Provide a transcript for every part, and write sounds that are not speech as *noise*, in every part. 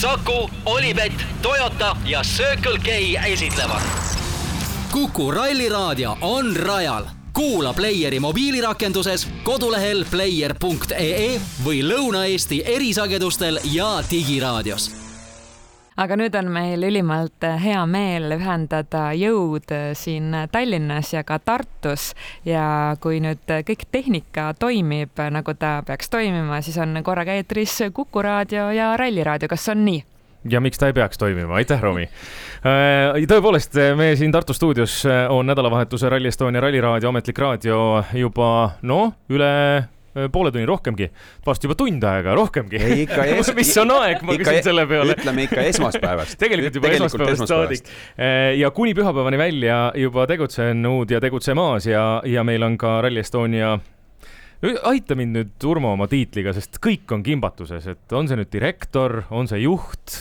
Saku, Olipet, Toyota ja Circle K esitlevad. kuku Ralliraadio on rajal kuula Playeri mobiilirakenduses, kodulehel player.ee või Lõuna-Eesti erisagedustel ja digiraadios aga nüüd on meil ülimalt hea meel ühendada jõud siin Tallinnas ja ka Tartus ja kui nüüd kõik tehnika toimib, nagu ta peaks toimima, siis on korraga eetris Kuku raadio ja Ralliraadio, kas on nii? ja miks ta ei peaks toimima, aitäh, Romi. tõepoolest, me siin Tartu stuudios on nädalavahetuse Rally Estonia Ralliraadio ametlik raadio juba noh, üle poole tunni rohkemgi, vast juba tund aega rohkemgi. *laughs* Mis on aeg, ma küsin selle peale. ütleme ikka esmaspäevast *laughs* tegelikult juba tegelikult esmaspäevast saadik. ja kuni pühapäevani välja juba tegutsenud ja tegutsemas ja, ja meil on ka Rally Estonia aita mind nüüd, Urmo, oma tiitliga, sest kõik on kimbatuses, et on see nüüd direktor, on see juht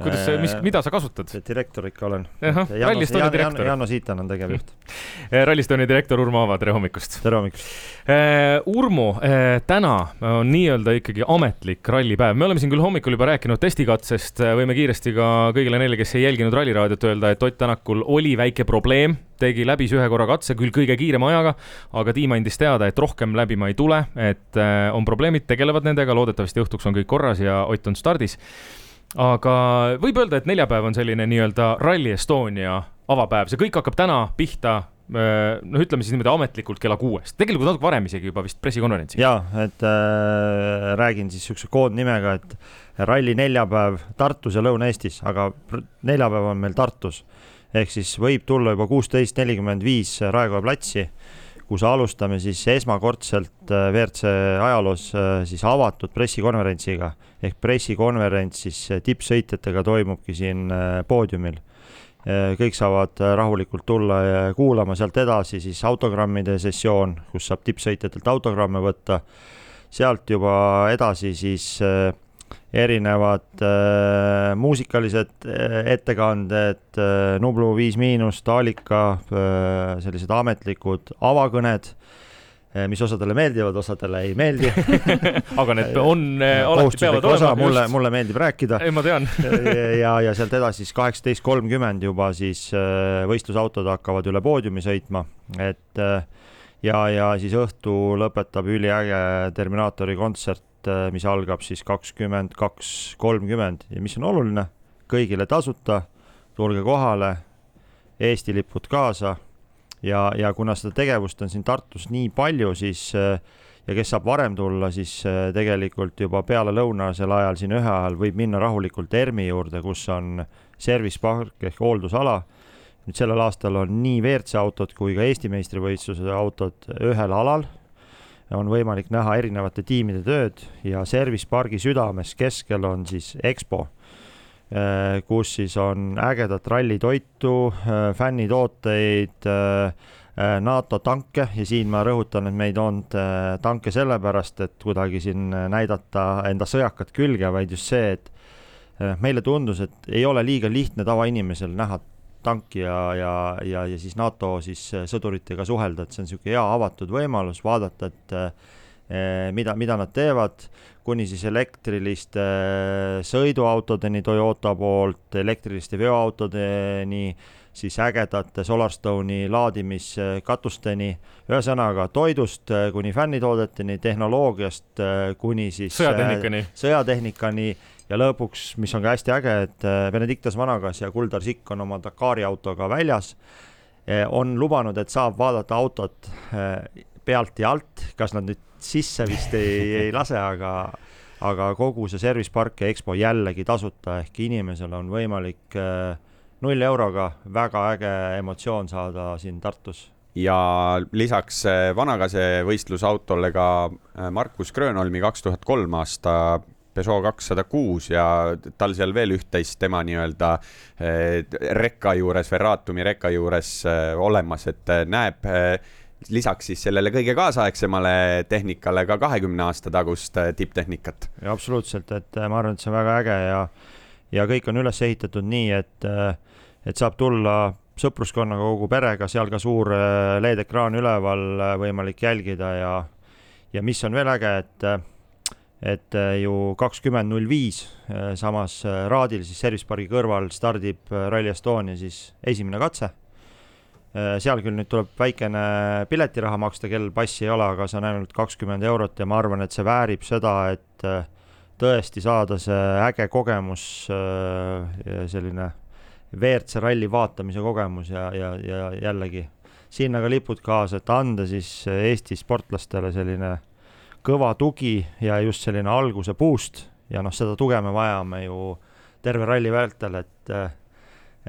kuidas see, mis, mida sa kasutad? direktor ikka olen. Rally Estonia direktor. Janno Siitan on tegevjuht *laughs* Rally Estonia direktor Urmo Aava, tere hommikust! tere hommikust! Urmo, täna on nii-öelda ikkagi ametlik rallipäev, me oleme siin küll hommikul juba rääkinud testikatsest, võime kiiresti ka kõigile neile, kes ei jälginud Ralliraadiot, öelda, et Ott Tänakul oli väike probleem, tegi läbis ühe korra katse, küll kõige kiirema ajaga, aga tiim andis teada, et rohkem läbima ei tule, et on probleemid, tegelevad nendega, loodetavasti õhtuks on kõik korras ja Ott on stardis aga võib öelda, et neljapäev on selline nii-öelda Rally Estonia avapäev, see kõik hakkab täna pihta noh, ütleme siis niimoodi ametlikult kella kuuest, tegelikult natuke varem isegi juba vist pressikonverentsi. ja, et äh, räägin siis siukse koodnimega, et ralli neljapäev Tartus ja Lõuna-Eestis, aga neljapäev on meil Tartus. ehk siis võib tulla juba kuusteist nelikümmend viis Raekoja platsi kus alustame siis esmakordselt äh, WRC ajaloos äh, siis avatud pressikonverentsiga ehk pressikonverents siis äh, tippsõitjatega toimubki siin poodiumil. kõik saavad rahulikult tulla ja kuulama, sealt edasi siis autogrammide sessioon, kus saab tippsõitjatelt autogramme võtta. sealt juba edasi siis erinevad äh, muusikalised ettekanded äh,, Nublu Viis Miinus, Taalika äh,, sellised ametlikud avakõned äh,, mis osadele meeldivad, osadele ei meeldi *laughs* aga need on äh,, alati peavad olema. mulle, mulle meeldib rääkida. ei, ma tean ja, ja sealt edasi siis kaheksateist kolmkümmend juba siis äh, võistlusautod hakkavad üle poodiumi sõitma, et äh, ja, ja siis õhtu lõpetab üliäge Terminaatori kontsert Äh, mis algab siis kakskümmend kaks kolmkümmend ja mis on oluline, kõigile tasuta, tulge kohale, Eesti lipud kaasa ja, ja kuna seda tegevust on siin Tartus nii palju, siis äh, ja kes saab varem tulla, siis äh, tegelikult juba pealelõunasel ajal siin ühe ajal võib minna rahulikult ERMi juurde, kus on service park ehk hooldusala. nüüd sellel aastal on nii WRC autod kui ka Eesti meistrivõistluse autod ühel alal on võimalik näha erinevate tiimide tööd ja Service pargi südames keskel on siis EXPO, äh, kus siis on ägedat rallitoitu, äh, fännitooteid, äh, NATO tanke ja siin ma rõhutan, et me ei toonud tanke sellepärast, et kuidagi siin näidata enda sõjakat külge, vaid just see, et meile tundus, et ei ole liiga lihtne tavainimesel näha tanki ja, ja, ja, ja siis NATO siis äh, sõduritega suhelda, et see on niisugune hea avatud võimalus vaadata, et eh, mida, mida nad teevad, kuni siis elektriliste sõiduautodeni Toyota poolt, elektriliste veoautodeni, siis ägedate Solarstone'i laadimiskatusteni, ühesõnaga toidust kuni fännitoodeteni, tehnoloogiast kuni siis sõjatehnikani, sõjatehnikani ja lõpuks, mis on ka hästi äge, et äh, Benedictus Vanagas ja Kuldar Sikk on oma Dakari autoga väljas, äh, on lubanud, et saab vaadata autot äh, pealt ja alt, kas nad nüüd sisse vist ei, ei lase, aga aga kogu see service park ja EXPO jällegi tasuta, ehk inimesel on võimalik null euroga väga äge emotsioon saada siin Tartus. Ja lisaks Vanagase võistlusautole ka Markus Grönholmi kaks tuhat kolm aasta Peugeot kakssada kuus ja tal seal veel üht-teist tema nii-öelda eh, rekka juures, Ferratumi rekka juures eh, olemas, et eh, näeb lisaks siis sellele kõige kaasaegsemale tehnikale ka kahekümne aasta tagust tipptehnikat. absoluutselt, et ma arvan, et see on väga äge ja, ja kõik on üles ehitatud nii, et, et saab tulla sõpruskonnaga kogu perega, seal ka suur LED-ekraan üleval võimalik jälgida ja, ja mis on veel äge, et et äh, ju kakskümmend null viis, samas äh, Raadil siis Service pargi kõrval stardib äh, Rally Estonia siis esimene katse. seal küll nüüd tuleb väikene piletiraha maksta, kellel passi ei ole, aga see on ainult kakskümmend eurot ja ma arvan, et see väärib seda, et tõesti saada see äge kogemus, selline WRC ralli vaatamise kogemus ja, ja, ja jällegi sinna ka lipud kaasa, et anda siis Eesti sportlastele selline kõva tugi ja just selline alguse boost ja noh, seda tuge me vajame ju terve ralli vältel, et,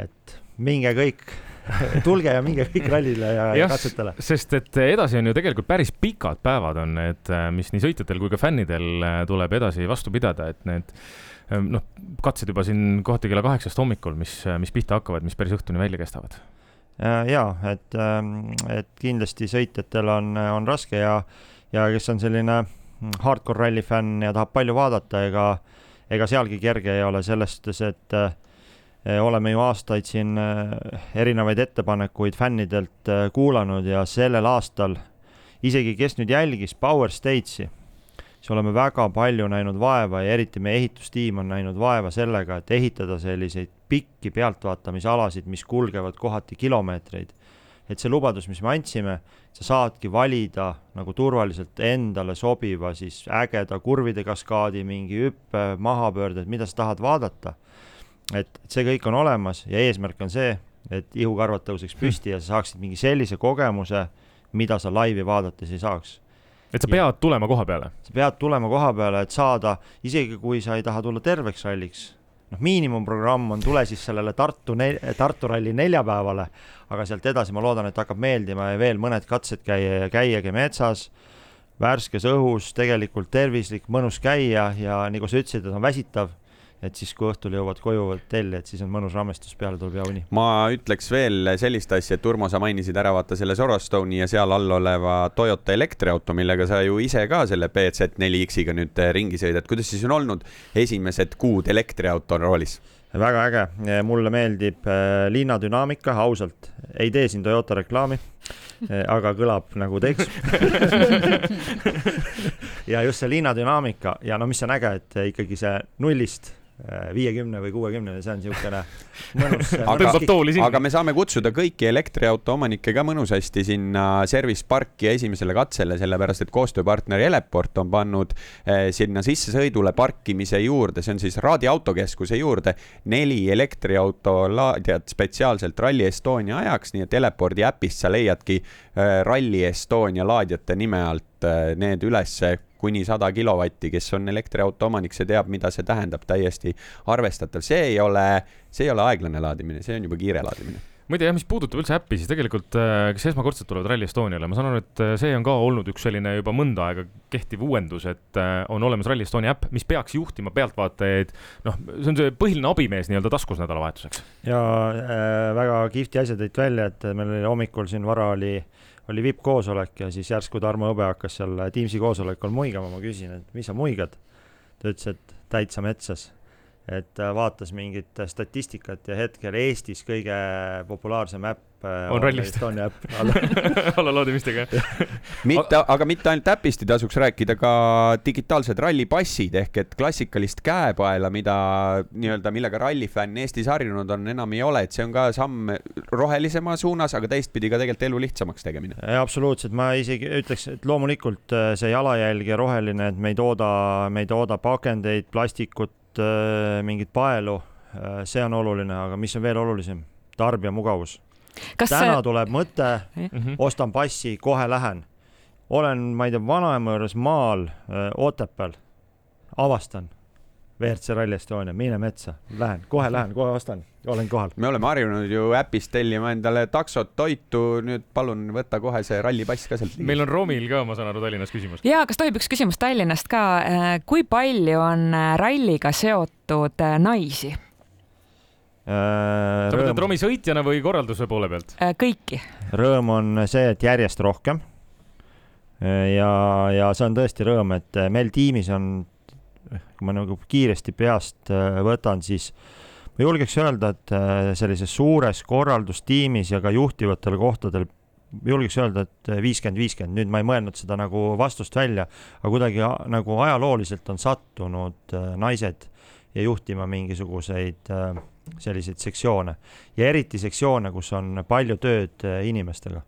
et minge kõik *laughs* tulge ja minge kõik rallile ja, ja katsetele. sest et edasi on ju tegelikult päris pikad päevad on need, mis nii sõitjatel kui ka fännidel tuleb edasi vastu pidada, et need noh, katsed juba siin kohati kella kaheksast hommikul, mis, mis pihta hakkavad, mis päris õhtuni välja kestavad. ja et, et kindlasti sõitjatel on, on raske ja ja kes on selline mm, hardcore ralli fänn ja tahab palju vaadata, ega, ega sealgi kerge ei ole, selles suhtes, et eh, oleme ju aastaid siin eh, erinevaid ettepanekuid fännidelt eh, kuulanud ja sellel aastal isegi, kes nüüd jälgis Power Stage'i, siis oleme väga palju näinud vaeva ja eriti meie ehitustiim on näinud vaeva sellega, et ehitada selliseid pikki pealtvaatamisalasid, mis kulgevad kohati kilomeetreid et see lubadus, mis me andsime, sa saadki valida nagu turvaliselt endale sobiva siis ägeda kurvide kaskaadi, mingi hüppe, mahapöörded, mida sa tahad vaadata. et, et see kõik on olemas ja eesmärk on see, et ihukarvad tõuseks püsti ja sa saaksid mingi sellise kogemuse, mida sa laivi vaadates ei saaks et sa pead ja. tulema koha peale? sa pead tulema koha peale, et saada, isegi kui sa ei taha tulla terveks ralliks, noh, miinimumprogramm on tule siis sellele Tartu, Tartu ralli neljapäevale, aga sealt edasi ma loodan, et hakkab meeldima ja veel mõned katsed käia ja käiagi metsas, värskes õhus, tegelikult tervislik, mõnus käia ja nagu sa ütlesid, et on väsitav et siis, kui õhtul jõuad koju telli, et siis on mõnus rammestus, peale tuleb hea uni. ma ütleks veel sellist asja, et Urmo, sa mainisid ära vaata selle Sorostone'i ja seal all oleva Toyota elektriauto, millega sa ju ise ka selle BZ4X-iga nüüd ringi sõidad. kuidas siis on olnud esimesed kuud elektriauto roolis? väga äge, mulle meeldib äh, linnadünaamika, ausalt, ei tee siin Toyota reklaami, äh, aga kõlab nagu teeks *laughs* ja just see linnadünaamika ja no mis on äge, et ikkagi see nullist viiekümne või kuuekümne, see on niisugune *laughs* mõnus aga, aga me saame kutsuda kõiki elektriauto omanikke ka mõnusasti sinna service parki esimesele katsele, sellepärast et koostööpartner Eleport on pannud eh, sinna sissesõidule parkimise juurde, see on siis Raadi autokeskuse juurde, neli elektriauto laadijat spetsiaalselt Rally Estonia ajaks, nii et Elepordi äpist sa leiadki eh, Rally Estonia laadijate nime alt eh, need ülesse kuni sada kilovatti, kes on elektriauto omanik, see teab, mida see tähendab, täiesti arvestatav, see ei ole, see ei ole aeglane laadimine, see on juba kiire laadimine muide jah, mis puudutab üldse äppi, siis tegelikult äh, kes esmakordselt tulevad Rally Estoniale, ma saan aru, et äh, see on ka olnud üks selline juba mõnda aega kehtiv uuendus, et äh, on olemas Rally Estonia äpp, mis peaks juhtima pealtvaatajaid, noh, see on see põhiline abimees nii-öelda taskus nädalavahetuseks. ja äh, väga kihvti asja tõid välja, et meil oli hommikul siin vara oli äh, oli vippkoosolek ja siis järsku Tarmo Hõbe hakkas seal Teamsi koosolekul muigama, ma küsin, et mis sa muigad. ta ütles, et täitsa metsas et vaatas mingit statistikat ja hetkel Eestis kõige populaarsem äpp äh, on, on rallist. Estonia äpp *laughs* allaloodimistega *laughs* mitte, aga mitte ainult äpist ei tasuks rääkida, ka digitaalsed rallipassid ehk et klassikalist käepaela, mida nii-öelda, millega rallifänn Eestis harjunud on, enam ei ole, et see on ka samm rohelisema suunas, aga teistpidi ka tegelikult elu lihtsamaks tegemine. absoluutselt, ma isegi ütleks, et loomulikult äh, see jalajälg ja roheline, et me ei tooda, me ei tooda pakendeid, plastikut, Äh, mingit paelu, äh, see on oluline, aga mis on veel olulisem, tarbija mugavus. täna see... tuleb mõte, mhm. ostan passi, kohe lähen. olen, ma ei tea, vanaema juures maal äh, Otepääl, avastan WRC Rally Estonia, mine metsa, lähen, kohe lähen, kohe ostan, olen kohal. me oleme harjunud ju äpist tellima endale taksot, toitu, nüüd palun võta kohe see rallipass ka sealt. meil on Romil ka, ma saan aru, Tallinnas küsimus. ja kas tohib üks küsimus Tallinnast ka, äh, kui palju on äh, ralliga seotud äh, naisi? sa mõtled Romi sõitjana või korralduse poole pealt? kõiki. rõõm on see, et järjest rohkem ja, ja see on tõesti rõõm, et meil tiimis on kui ma nagu kiiresti peast äh, võtan, siis ma julgeks öelda, et äh, sellises suures korraldustiimis ja ka juhtivatel kohtadel julgeks öelda, et viiskümmend, viiskümmend, nüüd ma ei mõelnud seda nagu vastust välja, aga kuidagi nagu ajalooliselt on sattunud äh, naised ja juhtima mingisuguseid äh, selliseid sektsioone ja eriti sektsioone, kus on palju tööd äh, inimestega.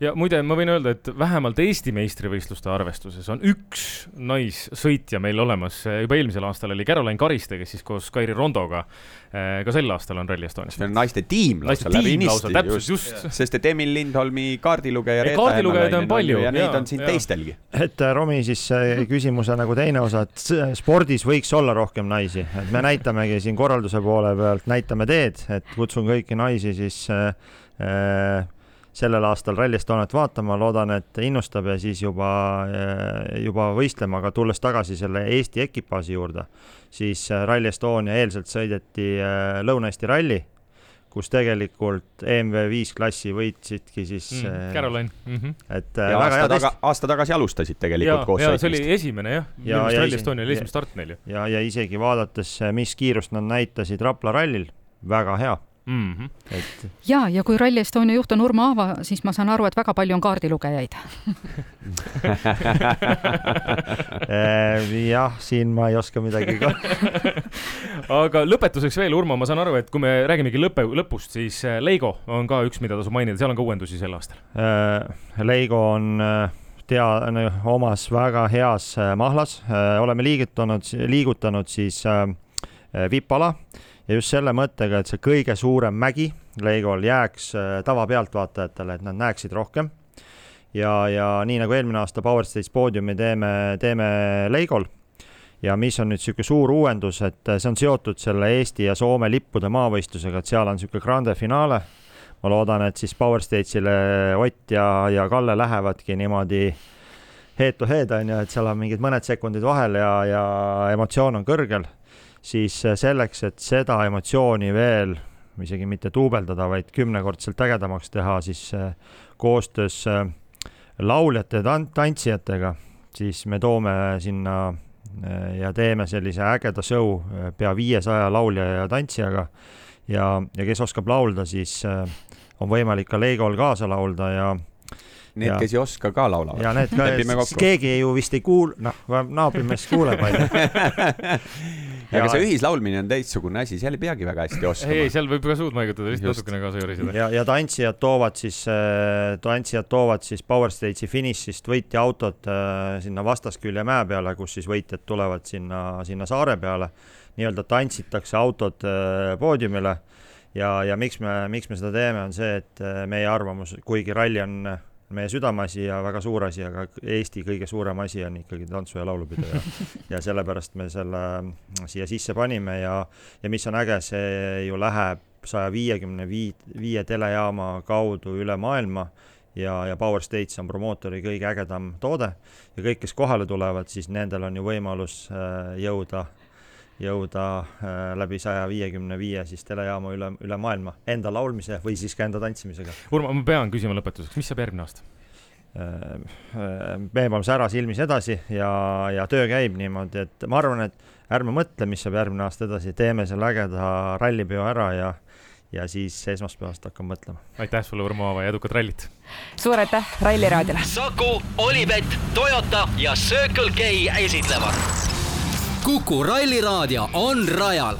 Ja muide, ma võin öelda, et vähemalt Eesti meistrivõistluste arvestuses on üks naissõitja meil olemas. juba eelmisel aastal oli Caroline Kariste, kes siis koos Kairi Rondoga eh, ka sel aastal on Rally Estonias. see on naiste tiim lausa läbi inisti täpselt, just. *laughs* sest et Emil Lindholmi kaardilugeja kaardilugejaid on palju, ju ja neid on siin jaa. teistelgi et äh, Romi siis äh, küsimuse nagu teine osa, et s- spordis võiks olla rohkem naisi, et me näitamegi siin korralduse poole pealt, näitame teed, et kutsun kõiki naisi siis äh, äh, sellel aastal Rally Estoniat vaatama, loodan, et innustab ja siis juba äh,, juba võistlema, aga tulles tagasi selle Eesti ekipaaži juurde, siis äh, Rally Estonia eelselt sõideti äh, Lõuna-Eesti ralli, kus tegelikult EMV viis klassi võitsidki siis mm, Caroline mm. -hmm. et ja väga aasta hea taga, aasta tagasi alustasid tegelikult ja, koos ja see oli sõitmist. esimene jah Ja- ja, ja Rally Estonia oli ja- esimene start neil ju ja, ja isegi vaadates, mis kiirust nad näitasid Rapla rallil, väga hea, mm. -hmm. et ja, ja kui Rally Estonia juht on Urmo Aava, siis ma saan aru, et väga palju on kaardilugejaid. eh, jah, siin ma ei oska midagi ka. aga lõpetuseks veel, Urmo, ma saan aru, et kui me räägimegi lõppe, lõpust, siis äh, Lego on ka üks, mida tasub mainida, seal on ka uuendusi sel aastal. Eh, Leigo on eh, tea-, omas väga heas eh, mahlas, oleme liigutanud, liigutanud siis eh, vippala ja just selle mõttega, et see kõige suurem mägi Leigol jääks eh, tavapealtvaatajatele, et nad näeksid rohkem. ja, ja nii nagu eelmine aasta Power Stage poodiumi teeme, teeme Leigol ja mis on nüüd niisugune suur uuendus, et see on seotud selle Eesti ja Soome lippude maavõistlusega, et seal on niisugune grande finaale. ma loodan, et siis Power Stage'ile Ott ja, ja Kalle lähevadki niimoodi head to head on ju, et seal on mingid mõned sekundid vahel ja, ja emotsioon on kõrgel, siis selleks, et seda emotsiooni veel isegi mitte duubeldada, vaid kümnekordselt ägedamaks teha, siis äh, koostöös äh, lauljate ja tan- tantsijatega, siis me toome sinna äh, ja teeme sellise ägeda show äh, pea viiesaja laulja ja tantsijaga. Ja, ja kes oskab laulda, siis äh, on võimalik ka Legol kaasa laulda ja, Need, Ja. kes ei oska, ka laulavad. ja need ka keegi ju vist ei kuul-, noh, naabrimees kuuleb, onju. *laughs* aga see ühislaulmine on teistsugune asi, seal ei peagi väga hästi ei, ei, oskama. seal võib ka suud maigutada, lihtsalt natukene kaasa juuriseda. ja, ja tantsijad toovad siis, tantsijad toovad siis Power Stage'i finišist võitja autod äh, sinna vastaskülje mäe peale, kus siis võitjad tulevad sinna, sinna saare peale. nii-öelda tantsitakse autod äh, poodiumile ja, ja miks me, miks me seda teeme, on see, et äh, meie arvamus, kuigi ralli on meie südameasi ja väga suur asi, aga Eesti kõige suurem asi on ikkagi tantsu- ja laulupidu ja *laughs* ja sellepärast me selle siia sisse panime ja ja mis on äge, see ju läheb saja viiekümne vii-, viie telejaama kaudu üle maailma ja, ja Power States on promootori kõige ägedam toode. Ja kõik, kes kohale tulevad, siis nendel on ju võimalus äh, jõuda, jõuda äh, läbi saja viiekümne viie siis telejaama üle, üle maailma enda laulmise või siis ka enda tantsimisega. Urmo, ma pean küsima lõpetuseks, mis saab järgmine aasta? me oleme säras ilmis edasi ja, ja töö käib niimoodi, et ma arvan, et ärme mõtle, mis saab järgmine aasta edasi, teeme selle ägeda rallipeo ära ja ja siis esmaspäevast hakkame mõtlema. aitäh sulle, Urmo Aava ja edukat rallit! suur aitäh Ralli raadiole! Saku, Olipet, Toyota ja Circle K esitlevad Kuku Ralliraadio on rajal